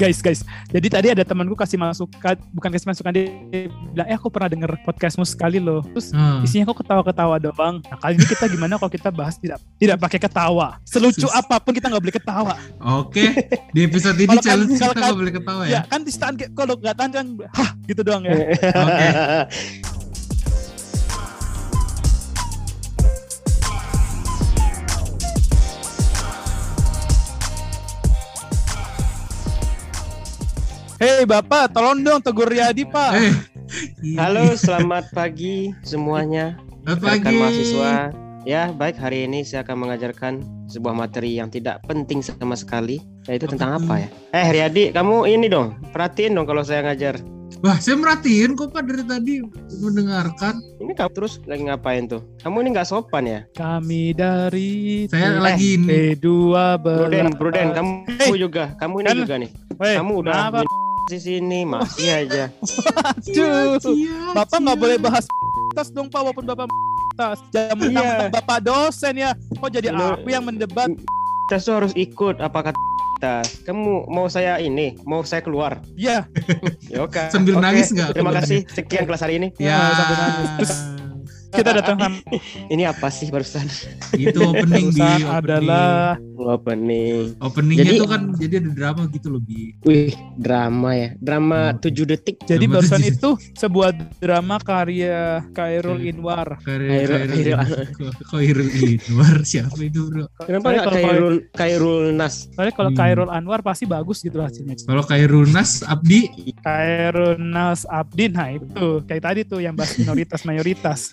guys guys. Jadi tadi ada temanku kasih masukan bukan kasih masukan dia bilang eh aku pernah denger podcastmu sekali loh. Terus Hmm. isinya kok ketawa-ketawa doang. Nah kali ini kita gimana kalau kita bahas tidak tidak pakai ketawa? Selucu Sus- apa pun kita nggak boleh ketawa. Oke, di episode ini kan- challenge kita nggak boleh ketawa ya? ya. kan di stand kalau nggak tahan kan hah gitu doang ya. Oke. hei bapak tolong dong tegur Riyadi pak Eh, Halo, selamat pagi semuanya. selamat Rekan pagi. mahasiswa. Ya, baik hari ini saya akan mengajarkan sebuah materi yang tidak penting sama sekali, yaitu tentang apa ya? Eh, Riyadi, kamu ini dong, perhatiin dong kalau saya ngajar. Wah, saya merhatiin kok Pak dari tadi mendengarkan. Ini kamu terus lagi ngapain tuh? Kamu ini nggak sopan ya? kami dari Saya Eh, lagi ini. P2 Pruden, Pruden, kamu Hey. juga, kamu ini Kan- juga nih. Weh, Kamu udah? Di sini masih aja. Aduh. Cia, Bapak nggak boleh bahas tas dong Pak walaupun Bapak tas. Jangan mentang-mentang Bapak dosen ya. Kok jadi Lu- aku yang mendebat? Tuh harus ikut apa kata. Kamu mau saya ini, mau saya keluar. Ya, Ya oke. Sambil Oke, nangis nggak Terima kasih. Sekian kelas hari ini. Ya, Ah, nangis. Terus kita datang Ini apa sih barusan? itu opening di opening. adalah Apa nih? openingnya Jadi- tuh kan jadi ada drama gitu loh bi. Wih, drama ya. Drama. 7 detik. jadi Nama barusan tujuh. itu sebuah drama karya Khairul Hmm. Inwar. Kairul Kairul- Kairul Kairul Inwar siapa itu bro? Kenapa nggak kalau- Kairul Kairul Nas? Soalnya kalau Hmm. Khairul Anwar pasti bagus gitu hasilnya. Kalau Kairul Nas Abdi Khairul Nas Abdin, nah itu kayak tadi tuh yang bahas minoritas mayoritas.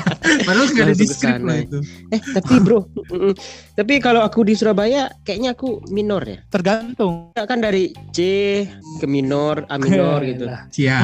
padahal nggak ada di skrip lah itu. Eh, tapi bro, tapi kalau aku di Surabaya kayaknya aku minor ya. Tergantung. Ya kan dari C ke minor, A minor gitu. Lah. Cia.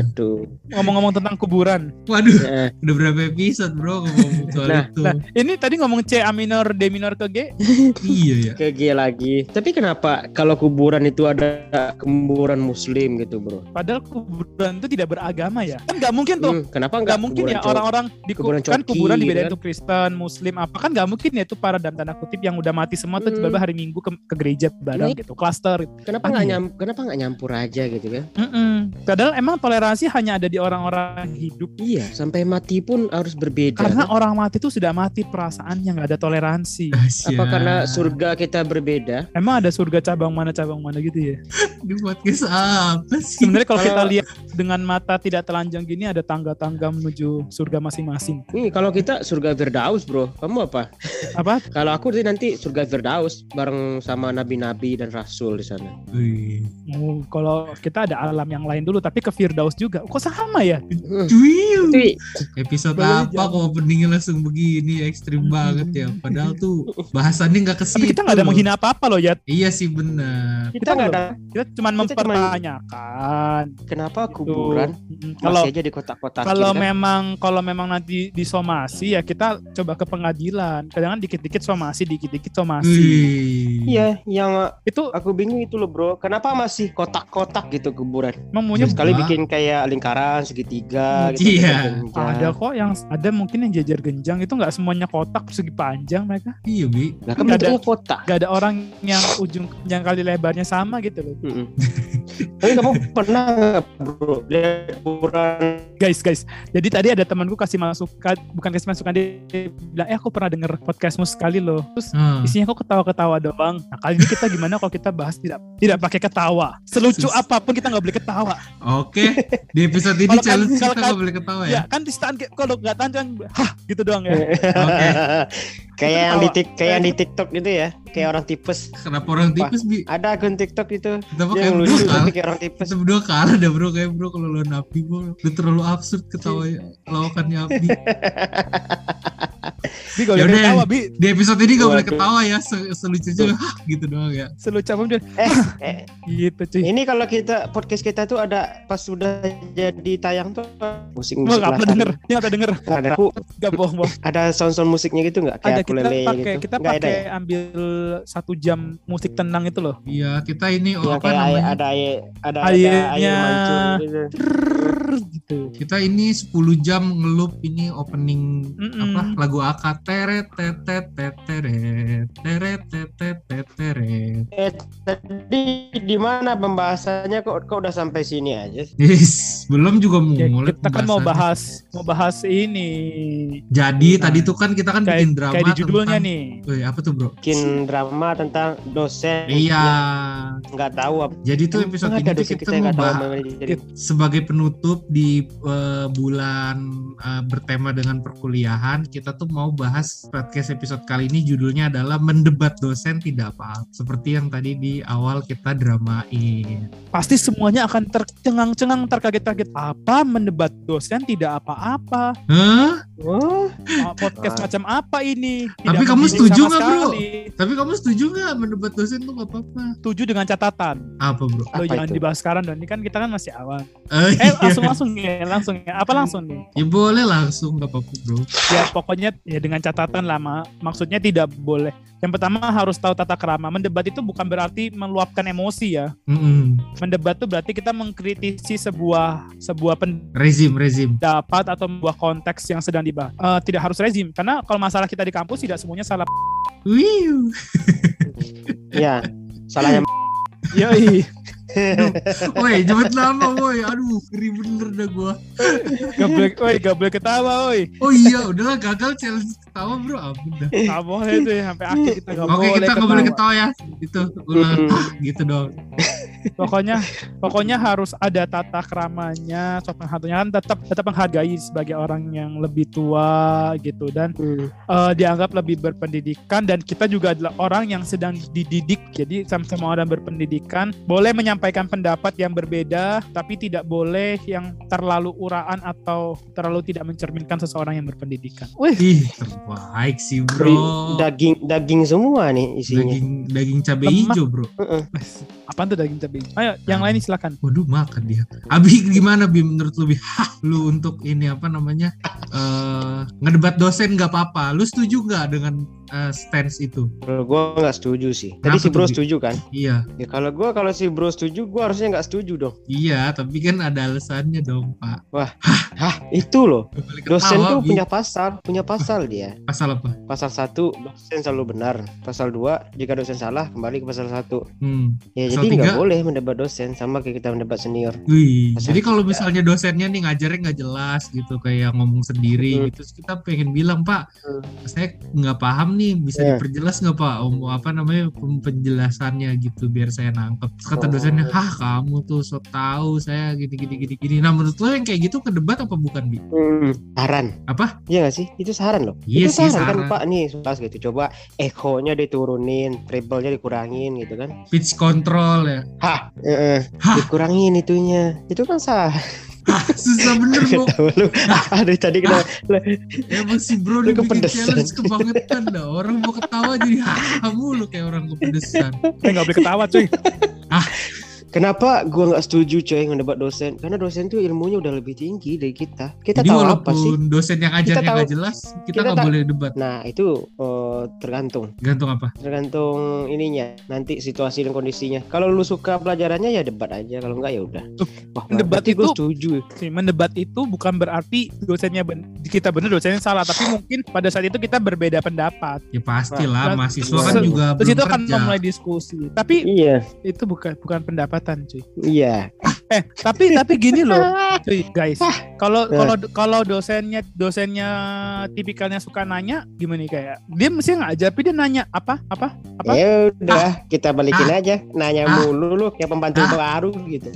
Aduh. Ngomong-ngomong tentang kuburan. Waduh, Eh, udah berapa episode bro ngomong soal Nah, itu. Nah, ini tadi ngomong C A minor, D minor ke G. iya ya. ke G lagi. Tapi kenapa kalau kuburan itu ada kuburan muslim gitu, bro? Padahal kuburan itu tidak beragama ya. Kan nggak mungkin tuh. Hmm, kenapa Nggak enggak mungkin ya orang-orang di kuburan kan coki kuburan gitu dibedain kan? tuh Kristen, Muslim apa kan nggak mungkin ya itu para dalam tanda kutip yang udah mati semua tuh Hmm. tiba-tiba hari Minggu ke, ke gereja bareng gitu, klaster gitu. Kenapa nggak ya? nyam, kenapa nggak nyampur aja gitu kan? Mm-mm. Padahal emang toleransi hanya ada di orang-orang hidup. Iya, sampai mati pun harus berbeda. Karena kan? orang mati itu sudah mati perasaannya nggak ada toleransi. Dahsyat. apa karena surga kita berbeda? Emang ada surga cabang mana cabang mana gitu ya. podcast apa sih? Sebenarnya kalau kita lihat dengan mata tidak telanjang gini ada tangga-tangga menuju surga masing-masing. Nih, kalau kita surga Firdaus, bro. Kamu apa? Apa? Kalau aku sih nanti surga Firdaus bareng sama nabi-nabi dan rasul di sana. Wih. Oh, kalau kita ada alam yang lain dulu tapi ke Firdaus juga. Kok sama ya? Hmm. Cuiu. Tapi Episode Baru apa kok openingnya langsung begini ekstrim Hmm. banget ya. Padahal tuh bahasannya nggak ke Tapi kita nggak ada loh. menghina apa-apa loh ya. Iya sih benar. kita nggak ada Kita cuma cuman- mempertanyakan. kenapa Gitu. kuburan Mm, Kalau aja di kotak-kotak kalau kan? memang kalau memang nanti disomasi ya kita coba ke pengadilan. Kadang dikit-dikit somasi, dikit-dikit somasi. Iya, yang Itu aku bingung itu loh, bro. Kenapa masih kotak-kotak gitu kuburan? maunya Terus Sekali bikin kayak lingkaran segitiga gitu. Iya. jenjang. ada kok yang ada mungkin yang jajar genjang itu nggak semuanya kotak segi panjang mereka. Iya bi. Kan Nggak ada. bentuknya kotak. Gak ada orang yang ujung yang kali lebarnya sama gitu loh. Mm-mm. Tapi kamu pernah nggak, bro lihat kuburan Guys, guys. Jadi tadi ada temanku kasih masukan, bukan kasih masukan dia bilang, "Eh, aku pernah denger podcastmu sekali loh." Terus Hmm. isinya kok ketawa-ketawa doang. Nah, kali ini kita gimana kalau kita bahas tidak tidak pakai ketawa. Selucu Sus- apa pun kita nggak boleh ketawa. Oke. Di episode ini kan- challenge kalau kita kan- nggak boleh ketawa ya. Ya, kan di stand kalau nggak tahan kan hah gitu doang ya. Oke. kayak yang di tik kayak yang di TikTok gitu ya, kayak orang tipes. Kenapa orang tipes bi? Ada akun TikTok itu dia kayak lucu kalah. tapi kayak orang tipes. Kita berdua kalah dah bro kayak bro kalau lawan Abdi bro. Udah terlalu absurd ketawa lawakannya Abdi. Bi kalau Ya udah. ketawa bi Di episode ini gak boleh ketawa ya. Se- Selucu juga hah, gitu doang ya. selucu dia Eh, eh, gitu cuy. ini kalau kita podcast kita tuh ada pas sudah jadi tayang tuh musik Gua musik nggak pernah denger, nggak pernah denger. Ada aku Gak bohong-bohong. ada sound sound musiknya gitu nggak kayak Ada aku kita lele pakai gitu. kita pakai ya? ambil satu jam musik tenang itu loh. Iya kita ini oh, Yang apa air, namanya? ada air ada Airnya- ada air mancur gitu. Gitu. Kita ini 10 jam ngelup ini opening Mm-mm. apa lagu AK teret tetet teteret teret tetet teteret. Eh tadi di mana pembahasannya kok kok udah sampai sini aja? Yes, belum juga mau Ya, mulai kita kan mau bahas mau bahas ini Jadi Nah, tadi tuh kan kita kan kayak, bikin drama kayak di judulnya tentang- nih. Woi, apa tuh bro? Bikin drama tentang dosen Iya. nggak tahu apa. Jadi tuh episode ini kita kita mau bahas sebagai penutup di eh, bulan eh, bertema dengan perkuliahan, kita tuh mau bahas podcast episode kali ini judulnya adalah mendebat dosen tidak apa seperti yang tadi di awal kita dramain. Pasti semuanya akan tercengang-cengang terkaget-kaget. Apa mendebat dosen tidak apa-apa? Hah? Oh, Ah, Podcast Ah. macam apa ini? Tapi Tidak kamu mendidik setuju nggak, bro? Tapi kamu setuju nggak mendebat dosen tuh gak apa-apa? Setuju dengan catatan. Apa bro? Lo Apa jangan itu? dibahas sekarang dong. Ini kan kita kan masih awal. Eh, Eh langsung langsung ya, langsung ya. Apa langsung nih? ya boleh langsung gak apa-apa bro. Ya pokoknya ya dengan catatan lama. Maksudnya tidak boleh. Yang pertama harus tahu tata kerama. Mendebat itu bukan berarti meluapkan emosi ya. Mm-mm. Mendebat itu berarti kita mengkritisi sebuah sebuah Rezim, rezim. pendapat atau sebuah konteks yang sedang dibahas. Eh, tidak harus rezim karena kalau masalah kita di kampus tidak semuanya salah. Wiu. ya salahnya. Yoi. Woi, jemput lama woi. Aduh, ngeri bener dah gua. Gak boleh, woi, gak boleh ketawa, woi. Oh iya, udahlah gagal challenge ketawa bro. Ampun dah. Gak boleh tuh ya, sampai akhir kita gak Oke, boleh kita nggak boleh ketawa. ya. Itu ulang ah, gitu dong. Pokoknya, pokoknya harus ada tata keramanya, sopan satunya kan tetap tetap menghargai sebagai orang yang lebih tua gitu dan Hmm. eh, dianggap lebih berpendidikan dan kita juga adalah orang yang sedang dididik. Jadi sama-sama orang berpendidikan boleh menyampaikan pendapat yang berbeda, tapi tidak boleh yang terlalu uraan atau terlalu tidak mencerminkan seseorang yang berpendidikan. Wih, Ih, terbaik sih bro. daging daging semua nih isinya. Daging daging cabai hijau bro. Apaan tuh daging cabai? Ayo, yang lain nih silakan. Waduh makan dia. Abi gimana Bi menurut lu Bi? Hah, lu untuk ini apa namanya? eh ngedebat dosen nggak apa-apa. Lu setuju nggak dengan eh, stance itu? Kalau gue nggak setuju sih. Tadi Kenapa si bro setuju kan? Iya. Ya kalau gue kalau si bro setuju, gue harusnya nggak setuju dong. Iya, tapi kan ada alasannya dong, Pak. Hah, itu loh. Dosen tuh punya pasal, punya pasal dia. pasal apa? Pasal satu dosen selalu benar. Pasal dua jika dosen salah kembali ke pasal satu. Hmm. Ya Pasal jadi nggak tiga? boleh mendebat dosen sama kayak kita mendebat senior. Wih, jadi kalau tiga. misalnya dosennya nih ngajarnya nggak jelas gitu, kayak ngomong sendiri Hmm. gitu, terus kita pengen bilang Pak, Hmm. saya nggak paham nih, bisa Ya. diperjelas nggak Pak? Om apa namanya penjelasannya gitu, biar saya nangkep. Terus kata Oh. dosennya, hah kamu tuh so tahu saya gini gini gini gini. Nah menurut lo yang kayak gitu ke debat apa bukan bi? Hmm, saran. Apa? Iya gak sih? Itu saran loh. Iya itu saran, saran. kan Pak nih, pas gitu. Coba echo-nya diturunin, treble-nya dikurangin gitu kan. Pitch control ya. Hah, Heeh, Hah? dikurangin itunya. Itu kan sah. Hah, susah bener bro. Tahu lu. Aduh tadi kena Emang si bro Lu dibikin kepedesan. challenge kebangetan dah. Orang mau ketawa jadi hah mulu kayak orang kepedesan. Eh nggak boleh ketawa cuy. Kenapa gua nggak setuju coy ngedebat dosen? Karena dosen tuh ilmunya udah lebih tinggi dari kita. Kita Jadi tahu walaupun apa sih? dosen yang ajarnya nggak jelas, kita nggak tak- boleh debat. Nah itu eh, tergantung, Gantung apa? tergantung ininya, nanti situasi dan kondisinya. Kalau lu suka pelajarannya ya debat aja, kalau enggak ya udah. Tuh, Wah, debat berarti gua itu- setuju. Mendebat itu bukan berarti dosennya ben- kita benar dosennya salah tapi mungkin pada saat itu kita berbeda pendapat Ya pastilah, Nah, mahasiswa kan juga terus belum itu akan memulai diskusi tapi Iya, itu bukan bukan pendapatan cuy iya. Eh tapi tapi gini loh cuy guys kalau Ya. kalau kalau dosennya dosennya tipikalnya suka nanya gimana nih kayak dia mesti ngajar tapi dia nanya apa apa apa Ya udah, kita balikin Ah. aja. Nanya Ah. mulu lu kayak pembantu Ah. baru gitu.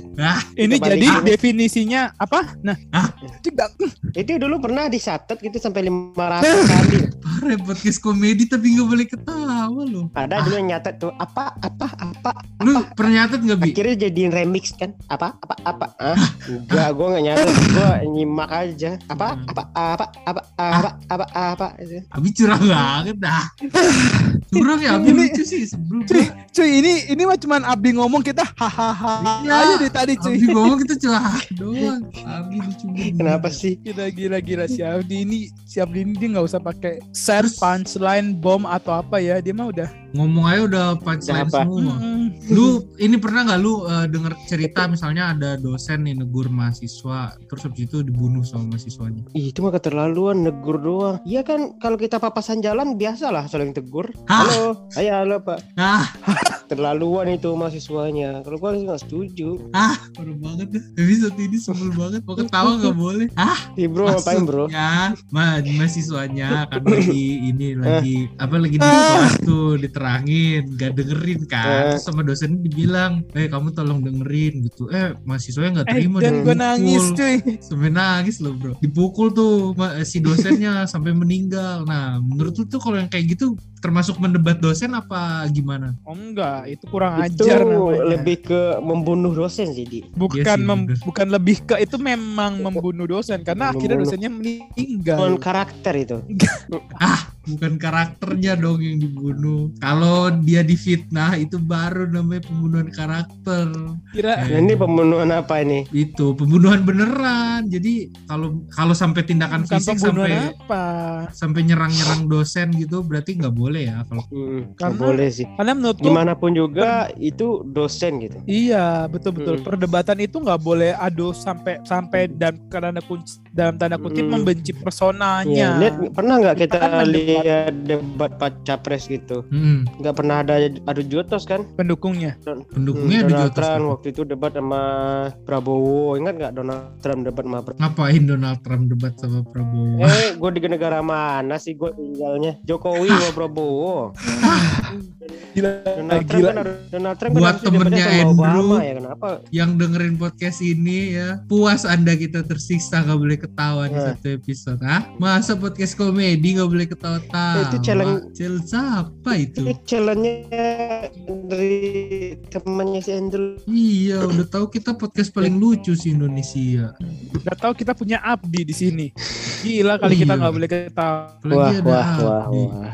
ini kita jadi balikin. definisinya apa nah Ah. tidak Itu dulu pernah dicatat gitu sampai 500 kali. Parah podcast komedi tapi nggak boleh ketawa loh. Ada dulu yang nyatet tuh apa apa apa Lu pernah nyatet nggak bi? akhirnya jadiin remix kan apa apa apa? Ah enggak gue nggak nyatet gue nyimak aja. Apa? Apa? Apa? Apa? Apa? Apa? Apa? Itu. Abi curang banget dah. Curang ya Abi Ini- lucu sih sebelum. cuy cuy ini ini mah cuman Abi ngomong kita hahaha Iya. aja dari tadi cuy Abi ngomong kita curang doang. Abi lucu banget. kenapa sih Gila gila gila si Abdi ini si Abdi ini dia nggak usah pakai Terus- punchline bom atau apa ya dia mah udah Ngomong aja udah punchline Udah apa? semua. Lu ini pernah nggak lu eh, denger cerita misalnya ada dosen nih negur mahasiswa terus habis itu dibunuh sama mahasiswanya. Ih, itu mah keterlaluan negur doang. Iya kan kalau kita papasan jalan biasalah saling tegur. Hah? Halo, ayo halo Pak. Ah, Terlaluan itu mahasiswanya. Kalau gua sih nggak setuju. ah, parah banget dah. Episode ini sebel banget. Mau ketawa nggak boleh. Ah, Ih bro, ngapain bro? maksudnya ma mahasiswanya kan lagi ini lagi apa lagi di kelas tuh diterangin nggak dengerin kan Eh. terus sama dosen dibilang eh kamu tolong dengerin gitu eh mahasiswanya nggak Eh, terima dan gue nangis cuy. sampai nangis loh bro dipukul tuh ma- si dosennya sampai meninggal nah menurut lu tuh kalau yang kayak gitu termasuk mendebat dosen apa gimana Oh enggak, itu kurang Itu ajar namanya. lebih ke membunuh dosen sih, Di. bukan Iya sih, mem- bener. bukan lebih ke itu memang membunuh dosen karena akhirnya Membunuh. dosennya meninggal. Non karakter itu. bukan karakternya dong yang dibunuh kalau dia difitnah itu baru namanya pembunuhan karakter Kira Eh. Nah, ini pembunuhan apa ini? itu pembunuhan beneran jadi kalau kalau sampai tindakan bukan fisik sampai apa? sampai nyerang-nyerang dosen gitu berarti nggak boleh ya kalau Hmm, nggak Karena- boleh sih. Karena menurut Gimana pun juga itu dosen gitu. Iya betul betul Mm. perdebatan itu nggak boleh adu sampai sampai dan karena kunci dalam tanda kutip Mm. membenci personanya. lihat pernah nggak kita Kita kan lihat debat pak capres gitu? Mm-mm. Nggak pernah ada adu jotos kan? pendukungnya. pendukungnya Hmm, Donald Trump tuh. waktu itu debat sama Prabowo. Ingat nggak Donald Trump debat sama Prabowo? ngapain Donald Trump debat sama Prabowo Eh, gue di negara mana sih gue tinggalnya? Jokowi sama Prabowo. Gila, Donald Trump gila. kan Donald Trump Buat kan harusnya debatnya temennya sama Andrew. Obama ya kenapa? yang dengerin podcast ini ya puas anda kita tersiksa nggak boleh ketawa di Eh. satu episode ah masa podcast komedi nggak boleh ketawa-tawa Itu challenge- challenge apa itu Ini challenge-nya dari temannya si Andrew. iya udah tahu kita podcast paling lucu sih Indonesia Gak tahu kita punya Abdi di sini. Gila kali kita Iya. nggak boleh ketawa. Wah, ada wah, wah, Abdi. wah.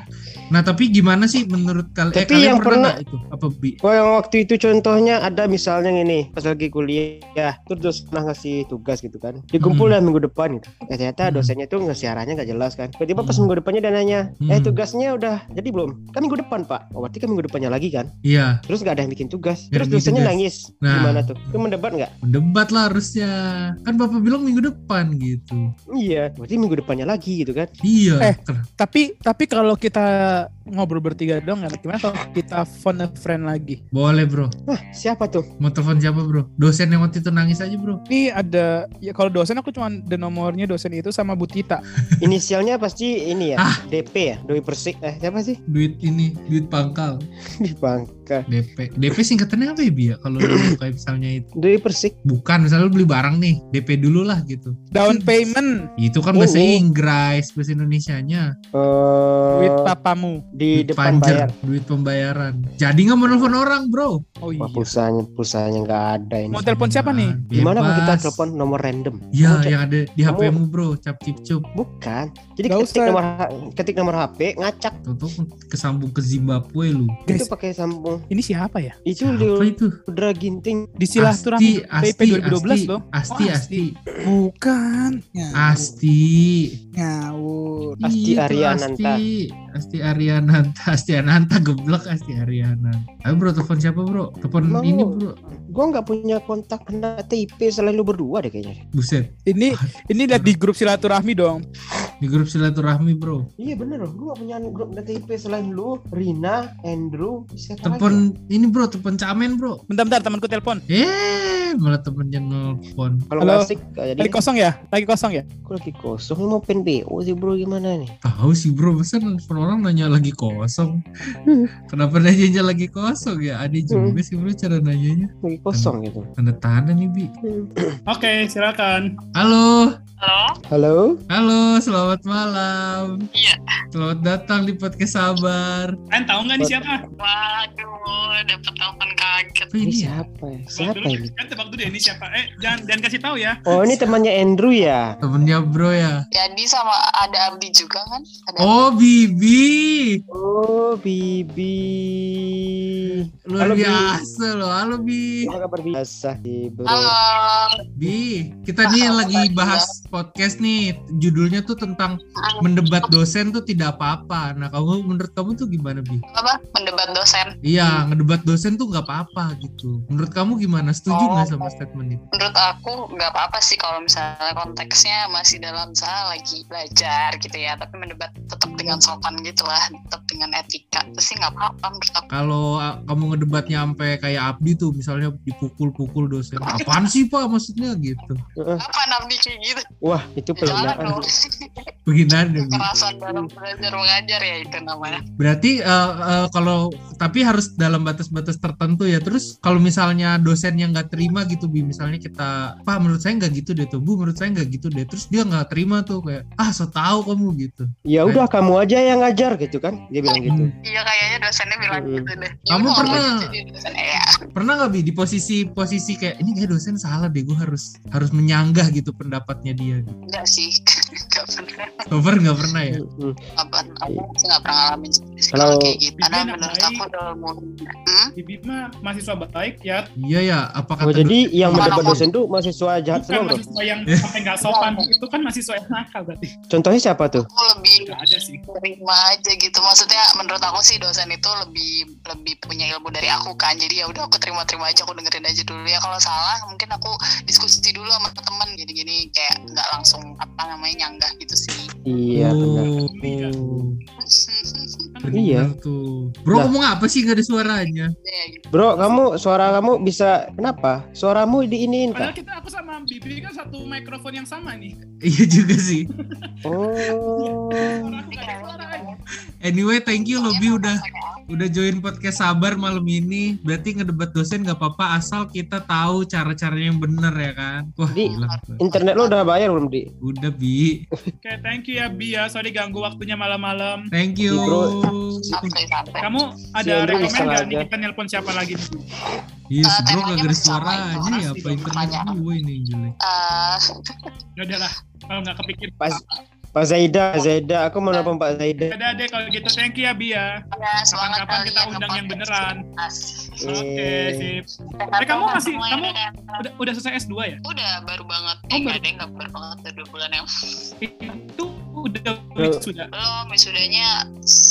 Nah tapi gimana sih menurut kalian eh, Tapi kalian yang pernah pernah- itu? Apa bi? Wah yang waktu itu contohnya ada misalnya gini pas lagi kuliah terus terus pernah ngasih tugas gitu kan. Dikumpul Hmm. minggu depan gitu. Eh, ternyata Hmm. dosennya tuh ngasih arahnya nggak jelas kan. Tiba-tiba pas Hmm. minggu depannya dia nanya eh Hmm. tugasnya udah jadi belum? Kan minggu depan pak. Oh, berarti kan minggu depannya lagi kan? Iya. Terus nggak ada yang bikin tugas. Nggak terus dosennya tugas. nangis. Nah. gimana tuh? Itu mendebat nggak? Mendebat lah harusnya. Kan bapak bilang minggu depan gitu. Iya. Berarti minggu depannya lagi gitu kan. Iya. Eh. Tapi tapi kalau kita ngobrol bertiga dong, gimana kalau kita phone a friend lagi? boleh bro. Hah, siapa tuh? Mau telepon siapa bro? Dosen yang waktu itu nangis aja bro. Ini ada ya kalau dosen aku cuma ada nomornya dosen itu sama Bu Tita. inisialnya pasti ini ya? Ah. DP ya? Doi Persik eh siapa sih? Duit ini duit pangkal. Di Bangka DP DP singkatannya apa ya Bi ya? Kalau lu kayak misalnya itu. Doi Persik. Bukan misalnya lu beli barang nih DP dulu lah gitu. Down payment. Itu kan bahasa Oh, oh. Inggris bahasa Indonesianya. Eh duit papamu. Di duit depan panjer, bayar duit pembayaran jadi nggak mau nelfon orang bro Oh Wah, iya. pulsanya pulsanya nggak ada ini. Mau telepon siapa nih? Gimana kalau kita Bebas. telepon nomor random? ya Kamu yang ada di kamu- HP-mu bro cap cip cup Bukan. Jadi Nggak ketik usah. nomor ketik nomor HP ngacak Toto kesambung ke Zimbabwe lu Guys, itu pakai sambung. ini siapa ya? Itu apa di itu Udra Ginting. Di Silaturahmi Asti, PP Asti, 2012 Asti, loh. Asti, Oh, Asti, Bukan. Asti, Ngawur. Asti Itu Ariananta. Asti, Asti Ariananta, Asti Ananta geblek Asti Ariananta. Ayo bro, telepon siapa bro? Telepon Mau. ini bro. Gua nggak punya kontak anak TIP selain lu berdua deh kayaknya. Buset, Ini ini lihat di grup silaturahmi dong. di grup silaturahmi bro. Iya bener loh. Gua nggak punya grup anak TIP selain lu, Rina, Andrew, siapa lagi? Telepon ini bro, telepon camen bro. Bentar-bentar temanku telepon. Eh, malah temennya nelfon. Kalau asik Lagi kosong ya? Lagi kosong ya? Aku lagi kosong. Lu mau pen BO sih bro gimana nih? Tahu sih bro, masa nelfon orang nanya lagi kosong. Kenapa nanyanya lagi kosong ya? Aneh juga sih bro cara nanyanya. Lagi kosong gitu. Tanda tanda nih bi. Oke, silakan. Halo, Halo? Halo. halo, selamat malam. Iya. Selamat datang di podcast Sabar. Kalian tahu nggak ini siapa? Waduh, dapet telepon kaget. Ini ini ya? siapa ya? Siapa dulu, ini? Kan tebak dulu ya ini siapa? Eh, jangan jangan kasih tahu ya. Oh ini temannya Andrew ya? Temennya bro ya. Jadi sama ada Abdi juga kan? Ada Oh Bibi. Oh Bibi. luar Halo, Bi. biasa loh. Halo Bi. Apa kabar biasa di bro? Halo. Bi, kita nih lagi bahas podcast nih. Judulnya tuh tentang mendebat dosen tuh tidak apa-apa. Nah, kamu menurut kamu tuh gimana Bi? Apa? Mendebat dosen. Iya, ngedebat dosen tuh nggak apa-apa gitu. Menurut kamu gimana? Setuju nggak sama statement itu? Menurut aku nggak apa-apa sih kalau misalnya konteksnya masih dalam misalnya lagi belajar gitu ya. Tapi mendebat tetap dengan sopan gitu lah. Tetap dengan etika. Itu sih nggak apa-apa menurut aku. Kalau kamu ngedebatnya sampai kayak Abdi tuh, misalnya dipukul-pukul dosen, apaan sih pak maksudnya gitu? Apa nabi kayak gitu? Wah itu Jangan penghinaan. dong. Penghinaan ya, Bi. Kekerasan dalam belajar mengajar ya itu namanya. Berarti eh, eh, kalau tapi harus dalam batas-batas tertentu ya. Terus kalau misalnya dosen yang nggak terima gitu, bi misalnya kita, Pak menurut saya nggak gitu deh tuh, Bu menurut saya nggak gitu deh. Terus dia nggak terima tuh kayak, ah so tau kamu gitu. Ya udah kamu aja yang ngajar gitu kan? Dia bilang gitu. Hmm. Iya kayaknya dosennya bilang Hmm. gitu deh. Ya Kamu udah, pernah- dosen, ya. Pernah nggak bi di posisi posisi kayak ini kayak dosen salah deh, gue harus harus menyanggah gitu pendapatnya dia. Gitu. Enggak pernah. Cover nggak pernah ya? Nggak pernah. Aku nggak pernah ngalamin Kalau- kayak gitu. Karena menurut aku mulai. Hmm? Bibi mah mahasiswa baik ya. Iya ya, apa Oh, jadi yang mau- dosen tuh mahasiswa jahat Bukan semua bro? mahasiswa yang sampai nggak sopan. Itu kan mahasiswa yang nakal berarti. Contohnya siapa tuh? Aku lebih Nggak ada sih. terima aja gitu. Maksudnya menurut aku sih dosen itu lebih lebih punya ilmu dari aku kan. Jadi ya udah aku terima-terima aja, aku dengerin aja dulu ya. Kalau salah mungkin aku diskusi dulu sama temen. Jadi gini kayak nggak langsung apa namanya nyanggah gitu sih. Iya benar. Kan Iya. tuh. Bro Lah. ngomong apa sih nggak ada suaranya? Bro, kamu suara kamu bisa kenapa? Suaramu diiniin Padahal kak? kita aku sama Bibi kan satu mikrofon yang sama nih. Iya juga sih. Oh. Anyway, thank you Lobi udah udah join podcast Sabar malam ini. Berarti ngedebat dosen nggak apa-apa asal kita tahu cara-caranya yang bener ya kan. Wah, Di- gila. Internet lo udah bayar belum di? Udah Bi. Oke, thank you ya Bi ya. Sorry ganggu waktunya malam-malam. Thank you. Di, bro. Santai-santai. Kamu ada Andrew rekomen iseng nggak nih aja. kita nelpon siapa lagi nih? Iya, Eh, bro temanya nggak ada suaranya itu. ya apa internet pertanyaan. gue ini jelek. Eh, Ya udahlah, kalau nggak kepikir. Pas Pak Zaida, Zaida, aku mau nelfon Pak Zaida. Ada deh kalau gitu. Thank you ya Bi ya. ya, Kapan-kapan kita kalian undang yang beneran. Oke, Eh, sip. Eh, kamu masih- kamu-. Udah, udah selesai S2 ya? Udah baru banget. Oh, Eh, baru. ada baru banget udah dua bulan yang Itu udah Eh. sudah. belum wisudanya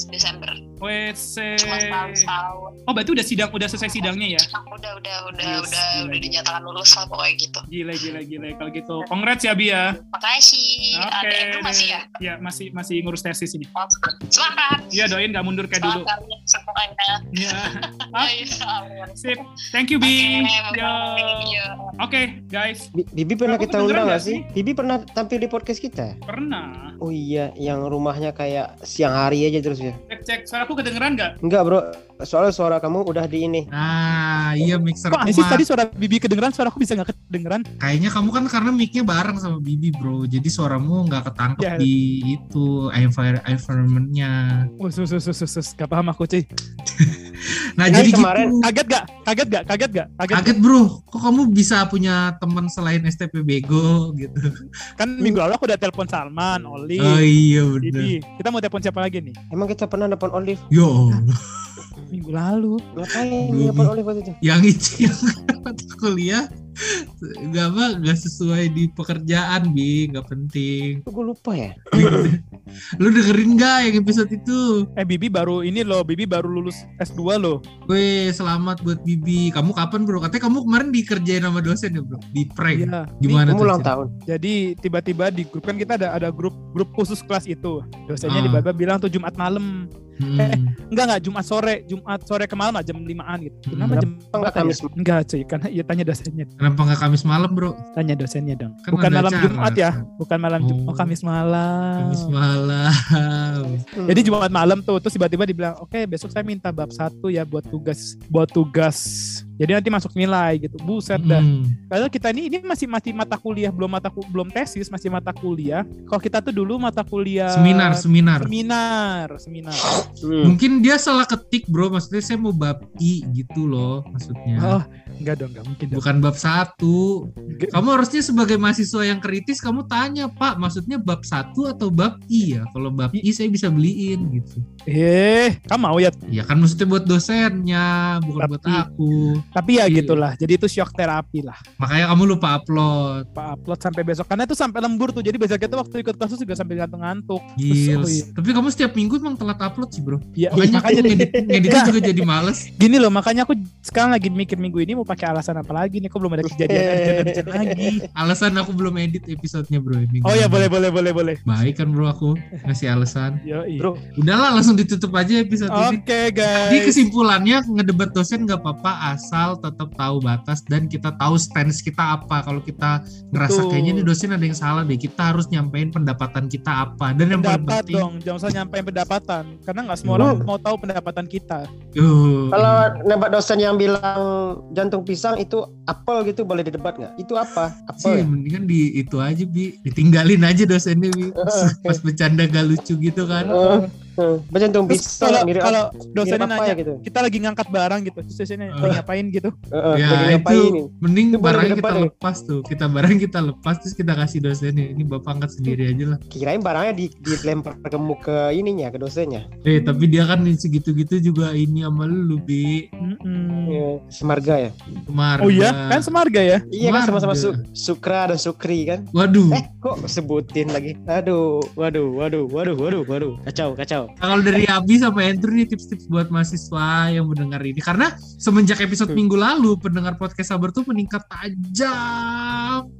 Desember. WC. Cuma setahun setahun. Oh, berarti udah sidang, udah selesai sidangnya ya? Udah udah udah Yes, udah gila, udah dinyatakan lulus lah pokoknya gitu. Gila, gila, gila. Kalau gitu, congrats ya Bi ya. Makasih. Oke. Ada Andrew masih ya? Ya, masih masih ngurus tesis ini. Semangat. Iya, doain nggak mundur kayak dulu. Semangat. Iya. Ayo, amin. Sip. Thank you, Bi. bye-bye. Yo. Yo. Oke, guys. Bi- Bibi pernah kita undang nggak gak sih? Bibi pernah tampil di podcast kita? Pernah. Oh iya, yang rumahnya kayak siang hari aja terus ya? Cek, cek. Suaraku kedengeran nggak? Enggak bro, soalnya suara kamu udah di ini. Nah, iya mixer Kok sih tadi suara Bibi kedengeran, suara aku bisa nggak kedengeran? Kayaknya kamu kan karena mic-nya bareng sama Bibi, Bro. Jadi suaramu nggak ketangkep Ya. di itu envir- environment-nya. Oh, sus, sus, sus, sus, sus. Gak paham aku, cuy. Nah, jadi kemarin- gitu. Kaget gak? Kaget gak? Kaget gak? Kaget, Kaget, Bro. Kok kamu bisa punya teman selain STP Bego gitu? Kan minggu lalu aku udah telepon Salman, Oli, Oh iya bener. Bibi. Kita mau telepon siapa lagi nih? Emang kita pernah nelfon Olive? Yo, Allah. Minggu lalu. Ngapain nelfon Olive waktu itu? yang itu yang kuliah nggak apa nggak sesuai di pekerjaan bi nggak penting Gue lupa ya. lu dengerin nggak yang episode itu Eh, Bibi baru ini loh. Bibi baru lulus S2 loh. Weh selamat buat Bibi kamu kapan bro katanya kamu kemarin dikerjain sama dosen ya bro di prank Iya. gimana tuh ulang tahun. Jadi tiba-tiba di grup kan kita ada ada grup grup khusus kelas itu. Dosennya Ah. tiba-tiba bilang tuh Jumat malam. Hmm. Enggak enggak Jumat sore, Jumat sore ke malam lah, jam 5-an gitu. Kenapa Hmm. jam Enggak berapa ya? Kamis. Enggak cuy, karena ya tanya dosennya. kenapa nggak Kamis malam bro Tanya dosennya dong. Kan Bukan malam acara. Jumat ya, bukan malam Jumat. Oh, Oh. Kamis malam. Kamis malam Jadi Jumat malam tuh, terus tiba-tiba dibilang, oke besok saya minta bab satu ya buat tugas, buat tugas. Jadi nanti masuk nilai gitu. Buset dah. Hmm. Padahal kita ini ini masih masih mata kuliah, belum mata belum tesis, masih mata kuliah. Kalau kita tuh dulu mata kuliah seminar seminar seminar, seminar. Hmm. mungkin dia salah ketik bro maksudnya saya mau bab I gitu loh maksudnya Oh, Enggak dong, enggak mungkin dong. Bukan bab satu. Kamu harusnya sebagai mahasiswa yang kritis kamu tanya Pak, maksudnya bab satu atau bab I ya? Kalau bab I saya bisa beliin gitu. Eh, kamu mau ya? Ya kan maksudnya buat dosennya, bukan buat Tapi- aku. Tapi ya Iya. gitulah. Jadi itu shock terapi lah. Makanya kamu lupa upload. Pak upload sampai besok. Karena itu sampai lembur tuh. Jadi besoknya tuh waktu ikut kasus juga sampai ngantuk-ngantuk. Terus, oh Gils. iya. Tapi kamu setiap minggu emang telat upload sih bro. Ya, Makanya aku makanya ngedit, ngeditnya juga jadi males. gini loh. Makanya aku sekarang lagi mikir minggu ini mau pakai alasan apa lagi nih. Kok belum ada kejadian lagi. Alasan aku belum edit episodenya bro. minggu Oh ya ini. boleh boleh boleh boleh. Baik kan bro aku ngasih alasan. Yo, Bro, Udahlah langsung ditutup aja episode ini. Oke guys. Jadi kesimpulannya ngedebat dosen nggak apa-apa asal tetap tahu batas dan kita tahu stance kita apa. Kalau kita ngerasa Betul. kayaknya nih dosen ada yang salah deh, kita harus nyampein pendapatan kita apa. Dan yang paling pendapat penting, dong, jangan usah nyampein pendapatan. Karena nggak semua orang mau tahu pendapatan kita. Kalau nembak dosen yang bilang jantung pisang itu apel gitu boleh didebat nggak? Itu apa? sih Apel ya? mendingan di itu aja bi, ditinggalin aja dosennya bi. Pas, pas bercanda gak lucu gitu kan. Eh, Jantung Terus pisang kalau mirip kalau mirip dosennya apa nanya, ya gitu. kita lagi ngangkat barang gitu, terus dosennya Eh. lagi ngapain gitu. Eh, eh, ya lagi itu ini? mending Itu barang kita depan ya? lepas tuh kita barang kita lepas terus kita kasih dosennya ini bapak angkat sendiri aja lah Kirain barangnya di, dilempar ke ke ininya ke dosennya. eh tapi dia kan segitu-gitu juga ini sama lu bi. Ya, Semarga ya. kemarin Oh iya, kan semarga ya. Iya kan sama-sama Semarga. Su- Sukra dan Sukri kan. waduh Eh kok sebutin lagi? Aduh, waduh, waduh, waduh, waduh, waduh. Kacau, kacau. Kalau dari Abi sama Andrew nih tips-tips buat mahasiswa yang mendengar ini. Karena semenjak episode Hmm. minggu lalu pendengar podcast sabar tuh meningkat tajam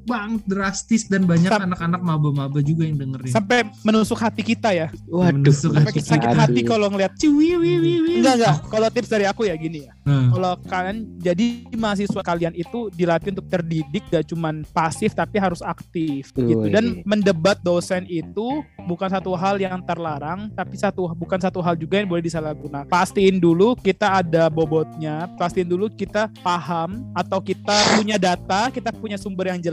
banget drastis dan banyak anak-anak maba-maba juga yang dengerin Sampai menusuk hati kita ya. Waduh. Menusuk Sampai hati sakit kita. hati kalau ngeliat Cuy, wi, wi, wi. Enggak enggak. Kalau tips dari aku ya gini ya. Nah, Kalau kalian jadi mahasiswa kalian itu dilatih untuk terdidik gak cuman pasif tapi harus aktif gitu. Wih. Dan mendebat dosen itu bukan satu hal yang terlarang tapi satu bukan satu hal juga yang boleh disalahgunakan. Pastiin dulu kita ada bobotnya, pastiin dulu kita paham atau kita punya data, kita punya sumber yang jelas,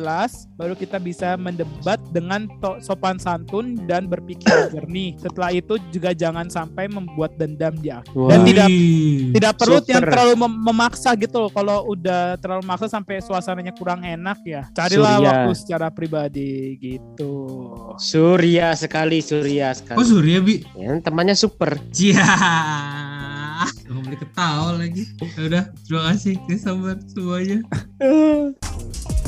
baru kita bisa mendebat dengan to- sopan santun dan berpikir jernih. Setelah itu juga jangan sampai membuat dendam di akhir. Dan Wah. tidak Wih. tidak perlu Super. yang terlalu mem- memaksa gitu loh. Kalau udah terlalu memaksa sampai suasananya kurang enak ya. Carilah Surya. waktu secara pribadi gitu. Surya sekali, Surya Oh sekali. Surya bi Ya, temannya super. Cia Nggak boleh ketawa lagi Ya udah terima kasih ya sabar semuanya